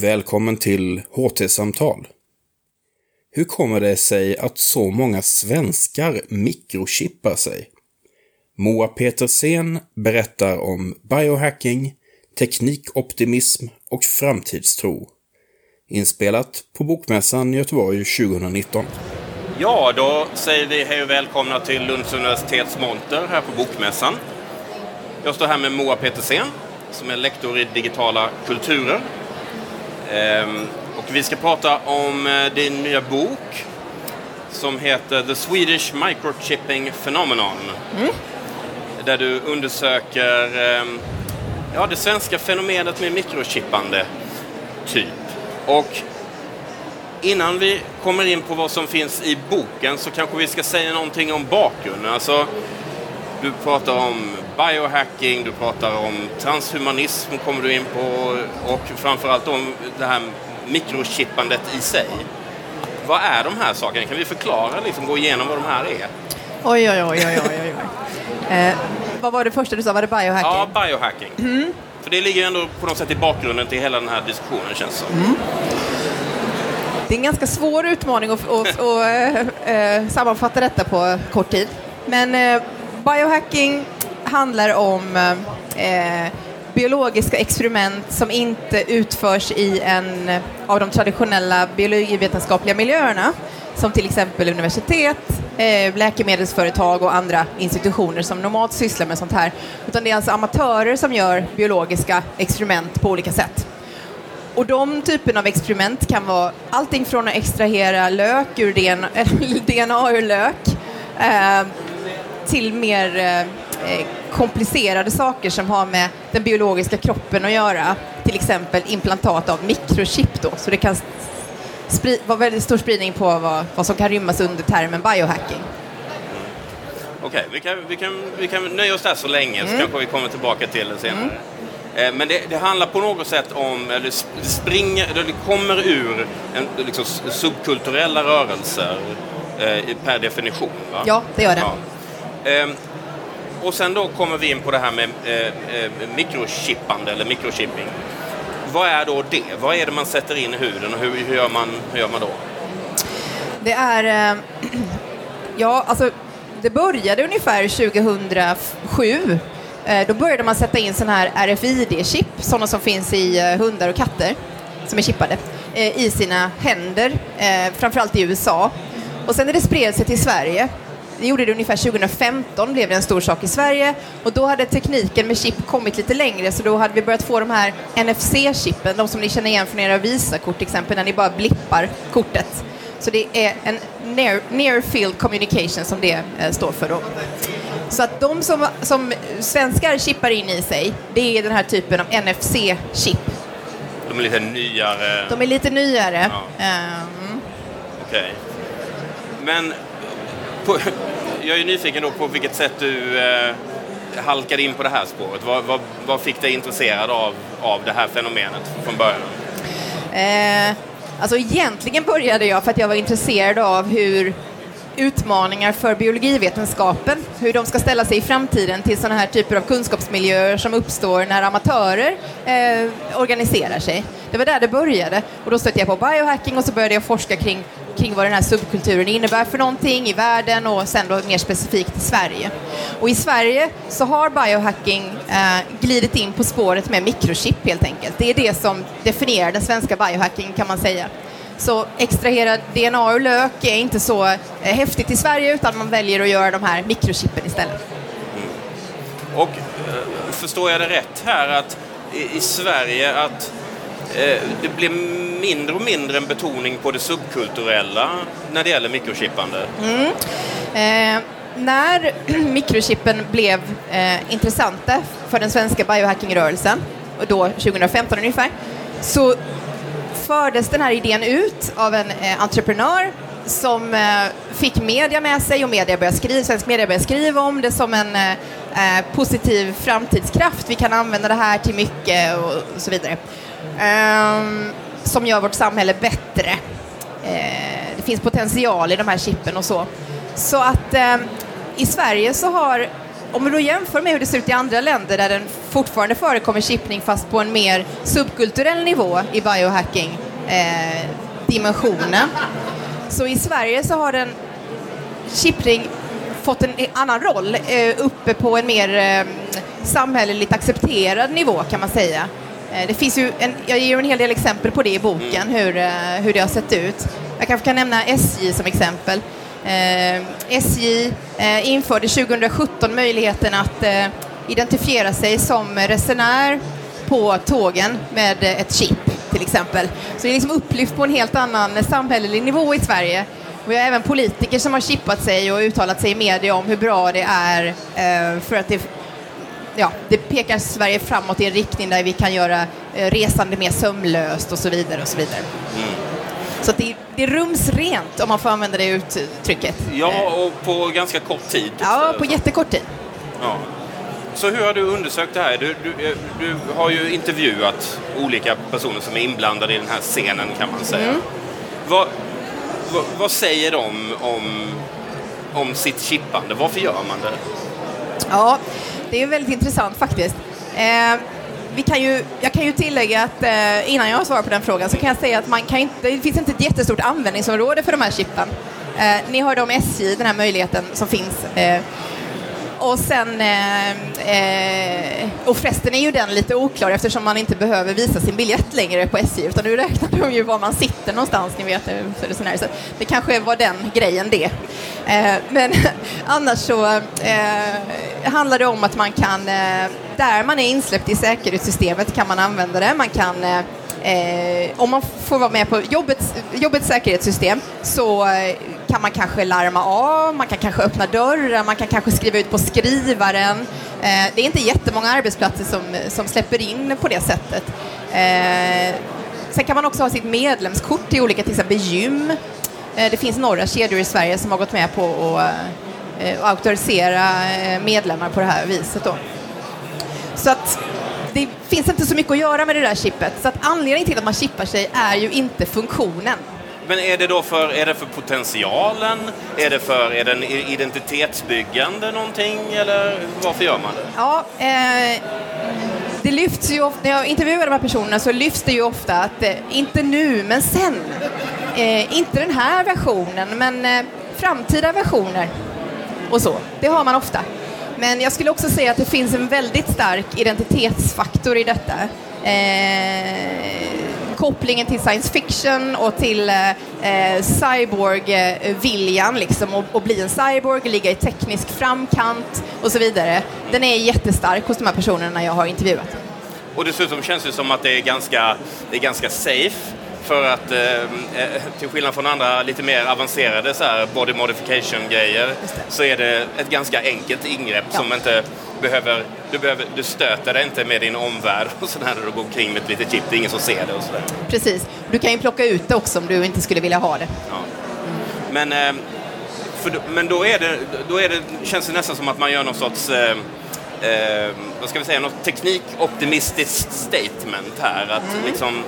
Välkommen till HT-samtal. Hur kommer det sig att så många svenskar mikrochippar sig? Moa Petersen berättar om biohacking, teknikoptimism och framtidstro. Inspelat på Bokmässan i Göteborg 2019. Ja, då säger vi hej och välkomna till Lunds universitets monter här på Bokmässan. Jag står här med Moa Petersen som är lektor i digitala kulturer. Ehm, och vi ska prata om eh, din nya bok som heter The Swedish Microchipping Phenomenon. Mm. Där du undersöker ehm, ja, det svenska fenomenet med mikrochippande, typ. Och innan vi kommer in på vad som finns i boken så kanske vi ska säga någonting om bakgrunden. Alltså, du pratar om biohacking, du pratar om transhumanism kommer du in på och framförallt om det här mikrochippandet i sig. Vad är de här sakerna? Kan vi förklara, liksom, gå igenom vad de här är? Oj, oj, oj, oj, oj, oj. Eh, vad var det första du sa? Var det biohacking? Ja, biohacking. Mm. För det ligger ändå på något sätt i bakgrunden till hela den här diskussionen, känns som. Mm. Det är en ganska svår utmaning att, att, att äh, sammanfatta detta på kort tid. Men äh, biohacking handlar om eh, biologiska experiment som inte utförs i en av de traditionella biologivetenskapliga miljöerna, som till exempel universitet, eh, läkemedelsföretag och andra institutioner som normalt sysslar med sånt här. Utan det är alltså amatörer som gör biologiska experiment på olika sätt. Och de typerna av experiment kan vara allting från att extrahera lök ur DNA, DNA ur lök eh, till mer eh, komplicerade saker som har med den biologiska kroppen att göra. Till exempel implantat av mikrochip då, så det kan vara väldigt stor spridning på vad, vad som kan rymmas under termen biohacking. Okej, okay, vi, kan, vi, kan, vi kan nöja oss där så länge mm. så kanske vi kommer tillbaka till det senare. Mm. Eh, men det, det, handlar på något sätt om, eller det springer, eller det kommer ur en, liksom, subkulturella rörelser eh, per definition. Va? Ja, det gör det. Ja. Eh, och sen då kommer vi in på det här med eh, eh, mikrochippande eller mikrochipping. Vad är då det? Vad är det man sätter in i huden och hur, hur, gör, man, hur gör man då? Det är, eh, ja alltså det började ungefär 2007 Eh, då började man sätta in sådana här RFID-chip, sådana som finns i eh, hundar och katter, som är chippade, eh, i sina händer, eh, framförallt i USA. Och sen när det spred sig till Sverige, det gjorde det ungefär 2015, blev det en stor sak i Sverige och då hade tekniken med chip kommit lite längre så då hade vi börjat få de här NFC-chippen, de som ni känner igen från era Visakort till exempel, när ni bara blippar kortet. Så det är en near, near field communication som det står för då. Så att de som, som svenskar chippar in i sig, det är den här typen av NFC-chip. De är lite nyare? De är lite nyare. Ja. Um. Okej. Okay. Men på, jag är nyfiken då på vilket sätt du eh, halkade in på det här spåret. Vad, vad, vad, fick dig intresserad av, av det här fenomenet från början? Eh, alltså egentligen började jag för att jag var intresserad av hur utmaningar för biologivetenskapen, hur de ska ställa sig i framtiden till sådana här typer av kunskapsmiljöer som uppstår när amatörer eh, organiserar sig. Det var där det började och då stötte jag på biohacking och så började jag forska kring, kring vad den här subkulturen innebär för någonting i världen och sen då mer specifikt i Sverige. Och i Sverige så har biohacking eh, glidit in på spåret med mikrochip helt enkelt. Det är det som definierar den svenska biohacking kan man säga. Så extrahera DNA ur lök är inte så eh, häftigt i Sverige utan man väljer att göra de här mikrochippen istället. Och eh, förstår jag det rätt här att i, i Sverige att Eh, det blir mindre och mindre en betoning på det subkulturella när det gäller mikrochippande? Mm. Eh, när mikrochippen blev eh, intressanta för den svenska biohackingrörelsen, då 2015 ungefär, så fördes den här idén ut av en eh, entreprenör som eh, fick media med sig och media började skriva, svensk media började skriva om det som en eh, eh positiv framtidskraft. Vi kan använda det här till mycket och, och så vidare. Ehm, som gör vårt samhälle bättre. Eh, det finns potential i de här chippen och så. Så att ehm, i Sverige så har om vi då jämför med hur det ser ut i andra länder där den fortfarande förekommer chippning fast på en mer subkulturell nivå i biohacking eh, dimensionen. Så i Sverige så har den chippning fått en annan roll eh, uppe på en mer eh, samhälleligt accepterad nivå kan man säga. Eh, det finns ju en, jag ger en hel del exempel på det i boken, hur, eh, hur det har sett ut. Jag kanske kan nämna SJ som exempel. Eh, SJ eh, införde 2017 möjligheten att eh, identifiera sig som resenär på tågen med ett chip till exempel. Så det är liksom upplyft på en helt annan samhällelig nivå i Sverige. Vi har även politiker som har chippat sig och uttalat sig i media om hur bra det är eh, för att det, ja, det pekar Sverige framåt i en riktning där vi kan göra eh, resande mer sömlöst och så vidare. Och så vidare. Mm. Så det, det är rumsrent om man får använda det uttrycket. Ja, och på ganska kort tid. Ja, på jättekort tid. Ja. Så hur har du undersökt det här? Du, du, du, har ju intervjuat olika personer som är inblandade i den här scenen kan man säga. Mm. Vad, vad, vad, säger de om, om sitt chippande? Varför gör man det? Ja, det är väldigt intressant faktiskt. Eh, vi kan ju, jag kan ju tillägga att eh, innan jag svarar på den frågan så kan jag säga att man kan inte, det finns inte ett jättestort användningsområde för de här chippen. Eh, ni hörde om SJ, den här möjligheten som finns. Eh, och sen, eh, eh och förresten är ju den lite oklar eftersom man inte behöver visa sin biljett längre på SJ utan nu räknar de ju var man sitter någonstans, ni vet eh, för resenärer. Så det kanske var den grejen det. Eh, men annars så eh, handlar det om att man kan, eh, där man är insläppt i säkerhetssystemet kan man använda det. Man kan Eh, eh om man får vara med på jobbets, jobbets säkerhetssystem så eh, kan man kanske larma av, man kan kanske öppna dörrar, man kan kanske skriva ut på skrivaren. Eh, det är inte jättemånga arbetsplatser som, som släpper in på det sättet. Eh, sen kan man också ha sitt medlemskort i olika, till exempel gym. Eh, det finns några kedjor i Sverige som har gått med på att eh, auktorisera eh, medlemmar på det här viset. Då. Så att det finns inte så mycket att göra med det där chippet. Så att anledningen till att man chippar sig är ju inte funktionen. Men är det då för, är det för potentialen? Är det för är den identitetsbyggande någonting? Eller varför gör man det? Ja, eh, det lyfts ju ofta, när jag intervjuar de här personerna så lyfts det ju ofta att eh, inte nu, men sen. Eh, inte den här versionen, men eh, framtida versioner. Och så. Det har man ofta. Men jag skulle också säga att det finns en väldigt stark identitetsfaktor i detta. Eh, kopplingen till science fiction och till eh, eh cyborg-viljan, eh, liksom, att, bli en cyborg, ligga i teknisk framkant och så vidare. Den är jättestark hos de här personerna jag har intervjuat. Och dessutom känns det som att det är ganska, det är ganska safe för att eh, eh, till skillnad från andra lite mer avancerade så här, body modification-grejer så är det ett ganska enkelt ingrepp ja. som inte behöver du, behöver, du stöter dig inte med din omvärld och sådär när du går omkring med ett litet chip. Det är ingen som ser det och sådär. Precis. Du kan ju plocka ut det också om du inte skulle vilja ha det. Ja. Men, eh, för, men då, är det, då är det, känns det nästan som att man gör någon sorts eh, eh, vad ska vi säga, något teknikoptimistiskt statement här. Att mm. liksom,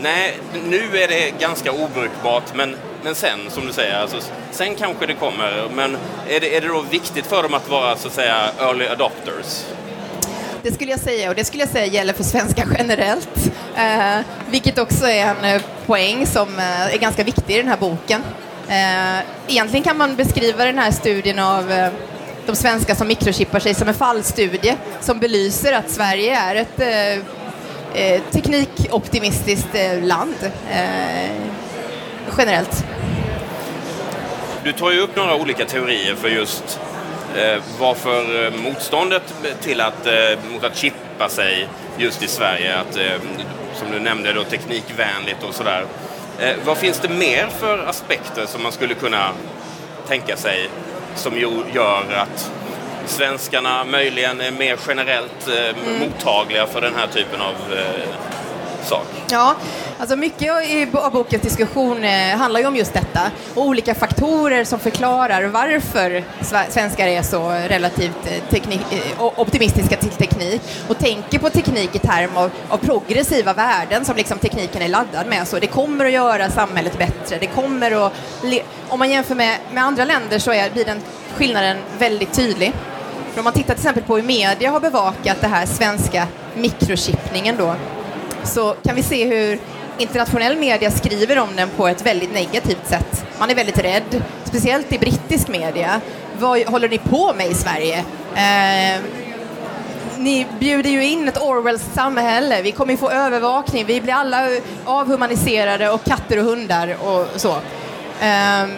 Nej, nu är det ganska obrukbart, men, men sen, som du säger, alltså, sen kanske det kommer. Men är det, är det då viktigt för dem att vara, så att säga, early adopters? Det skulle jag säga, och det skulle jag säga gäller för svenskar generellt. Eh, vilket också är en eh, poäng som eh, är ganska viktig i den här boken. Eh, egentligen kan man beskriva den här studien av eh, de svenskar som mikrochippar sig som en fallstudie som belyser att Sverige är ett eh, eh, teknikoptimistiskt eh, land eh, generellt. Du tar ju upp några olika teorier för just eh, varför eh, motståndet till att, eh, mot att chippa sig just i Sverige, att, eh, som du nämnde, då, teknikvänligt och sådär. Eh, vad finns det mer för aspekter som man skulle kunna tänka sig som gör att svenskarna möjligen är mer generellt eh, mm. mottagliga för den här typen av eh, sak. Ja, alltså mycket av bokens diskussion eh, handlar ju om just detta och olika faktorer som förklarar varför svenskar är så relativt eh, optimistiska till teknik och tänker på teknik i term av, av, progressiva värden som liksom tekniken är laddad med. Så det kommer att göra samhället bättre. Det kommer att, om man jämför med, med andra länder så är, blir den skillnaden väldigt tydlig. För om man tittar till exempel på hur media har bevakat det här svenska mikrochippningen då, så kan vi se hur internationell media skriver om den på ett väldigt negativt sätt. Man är väldigt rädd, speciellt i brittisk media. Vad håller ni på med i Sverige? Eh, ni bjuder ju in ett Orwells samhälle, vi kommer ju få övervakning, vi blir alla avhumaniserade och katter och hundar och så. Eh,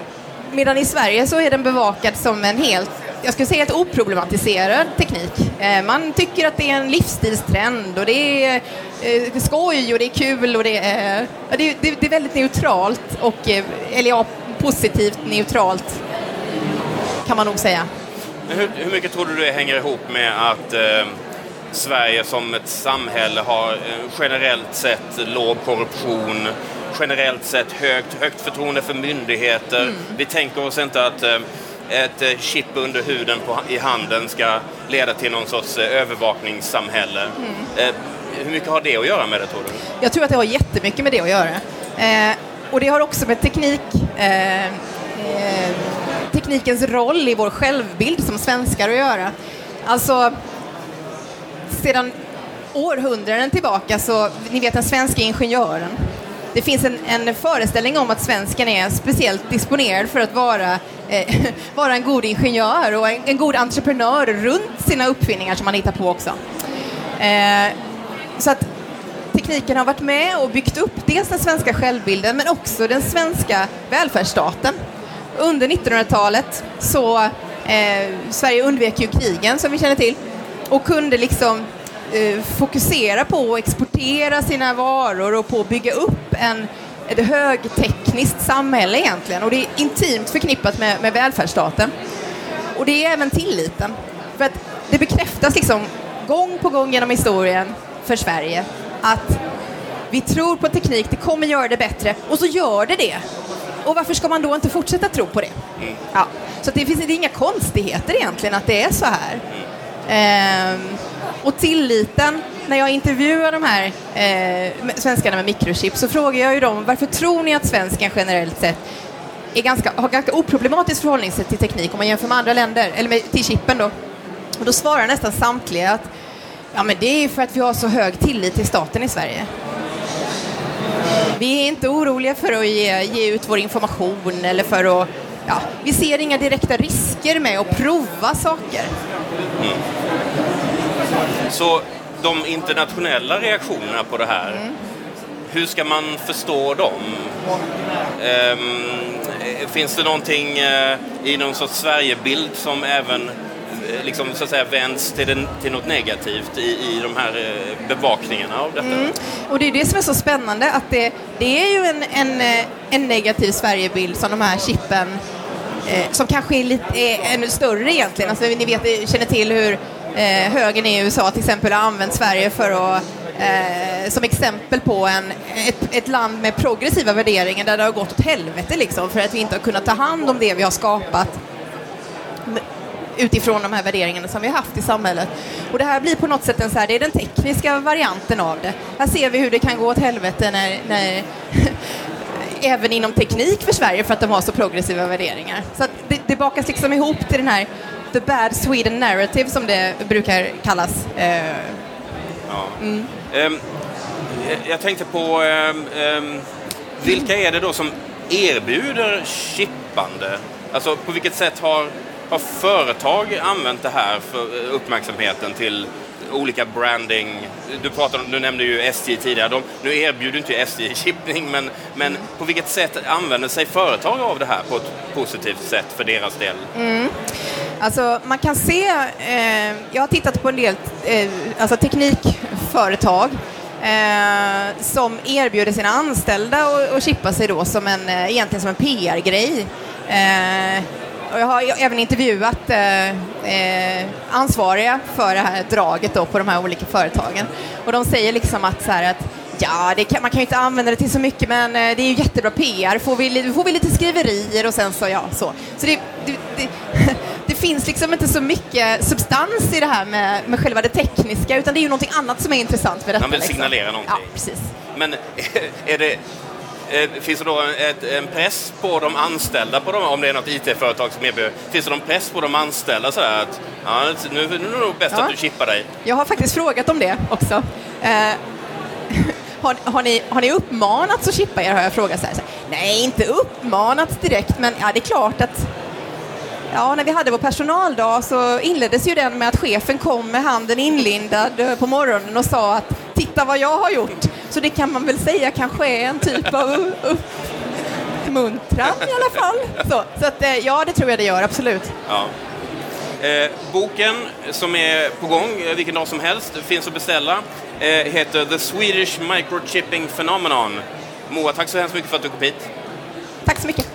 medan i Sverige så är den bevakad som en helt jag skulle säga helt oproblematiserad teknik. Eh, man tycker att det är en livsstilstrend och det är eh, skoj och det är kul och det är, det, det, det är väldigt neutralt och, eh, eller ja, positivt neutralt kan man nog säga. Hur, hur mycket tror du det hänger ihop med att eh, Sverige som ett samhälle har generellt sett låg korruption, generellt sett högt, högt förtroende för myndigheter. Mm. Vi tänker oss inte att eh, ett eh, chip under huden på, i handen ska leda till någon sorts eh, övervakningssamhälle. Mm. Eh, hur mycket har det att göra med det tror du? Jag tror att det har jättemycket med det att göra. Eh, och det har också med teknik, eh, eh, teknikens roll i vår självbild som svenskar att göra. Alltså, sedan århundraden tillbaka så, ni vet den svenska ingenjören, det finns en, en, föreställning om att svensken är speciellt disponerad för att vara, eh, vara en god ingenjör och en, en, god entreprenör runt sina uppfinningar som man hittar på också. Eh, så att tekniken har varit med och byggt upp dels den svenska självbilden men också den svenska välfärdsstaten. Under 1900-talet så eh, Sverige undvek ju krigen som vi känner till och kunde liksom eh, fokusera på att exportera sina varor och på att bygga upp en, ett högtekniskt samhälle egentligen. Och det är intimt förknippat med, med välfärdsstaten. Och det är även tilliten. För att det bekräftas liksom gång på gång genom historien för Sverige att vi tror på teknik, det kommer göra det bättre och så gör det det. Och varför ska man då inte fortsätta tro på det? Ja. Så det finns det är inga konstigheter egentligen att det är så här. Ehm, och tilliten, när jag intervjuar de här eh, svenskarna med mikrochip så frågar jag ju dem varför tror ni att svensken generellt sett är ganska, har ganska oproblematiskt förhållningssätt till teknik om man jämför med andra länder, eller med, till chippen då. Och då svarar nästan samtliga att ja, men det är för att vi har så hög tillit till staten i Sverige. Vi är inte oroliga för att ge, ge ut vår information eller för att ja, vi ser inga direkta risker med att prova saker. Mm. Så de internationella reaktionerna på det här, mm. hur ska man förstå dem? Um, finns det någonting uh, i någon sorts Sverigebild som även uh, liksom, så att säga, vänds till, den, till något negativt i, i de här uh, bevakningarna av detta? Mm. Och det är det som är så spännande, att det, det är ju en, en, en negativ Sverigebild som de här chippen som kanske är, lite, är ännu större egentligen. Alltså, ni vet, känner till hur eh, högern i USA till exempel har använt Sverige för att eh, som exempel på en, ett, ett, land med progressiva värderingar där det har gått åt helvete liksom för att vi inte har kunnat ta hand om det vi har skapat utifrån de här värderingarna som vi har haft i samhället. Och det här blir på något sätt en så här, det är den tekniska varianten av det. Här ser vi hur det kan gå åt helvete när, när även inom teknik för Sverige för att de har så progressiva värderingar. Så det, det bakas liksom ihop till den här the bad Sweden narrative som det brukar kallas. Eh, ja. Mm. Um, jag tänkte på um, um, vilka är det då som erbjuder chippande? Alltså på vilket sätt har, har företag använt det här för uppmärksamheten till olika branding. Du, pratade, du nämnde ju SJ tidigare. De, nu erbjuder inte SJ chippning, men, men på vilket sätt använder sig företag av det här på ett positivt sätt för deras del? Mm. Alltså, man kan se, eh, jag har tittat på en del eh, alltså teknikföretag eh, som erbjuder sina anställda att chippa sig då som en, eh, egentligen som en PR-grej. Eh, och jag har även intervjuat eh, eh, ansvariga för det här draget då på de här olika företagen. Och de säger liksom att så här att Ja, kan, man kan ju inte använda det till så mycket, men eh, det är ju jättebra PR. Får vi, får vi lite skriverier och sen så, ja, så. Så det, det, det, det, finns liksom inte så mycket substans i det här med, med själva det tekniska, utan det är ju någonting annat som är intressant för detta. Man vill liksom. signalera liksom. någonting. Ja, precis. Men är det finns det då en press på de anställda, på dem, om det är något IT-företag som erbjuder, finns det någon press på de anställda så här att ja, nu, nu är det nog bäst Ja. att du chippar dig? Jag har faktiskt frågat om det också. Eh, har, har, ni, har ni uppmanats att chippa er, har jag frågat. Så här, så här, Nej, inte uppmanats direkt, men ja, det är klart att Ja, när vi hade vår personaldag så inleddes ju den med att chefen kom med handen inlindad eh, på morgonen och sa att titta vad jag har gjort. Så det kan man väl säga kanske är en typ av uppmuntran i alla fall. Så, så att, eh, ja, det tror jag det gör, absolut. Ja. Eh, boken som är på gång eh, vilken dag som helst, finns att beställa, eh, heter The Swedish Microchipping Phenomenon. Moa, tack så hemskt mycket för att du kom hit. Tack så mycket.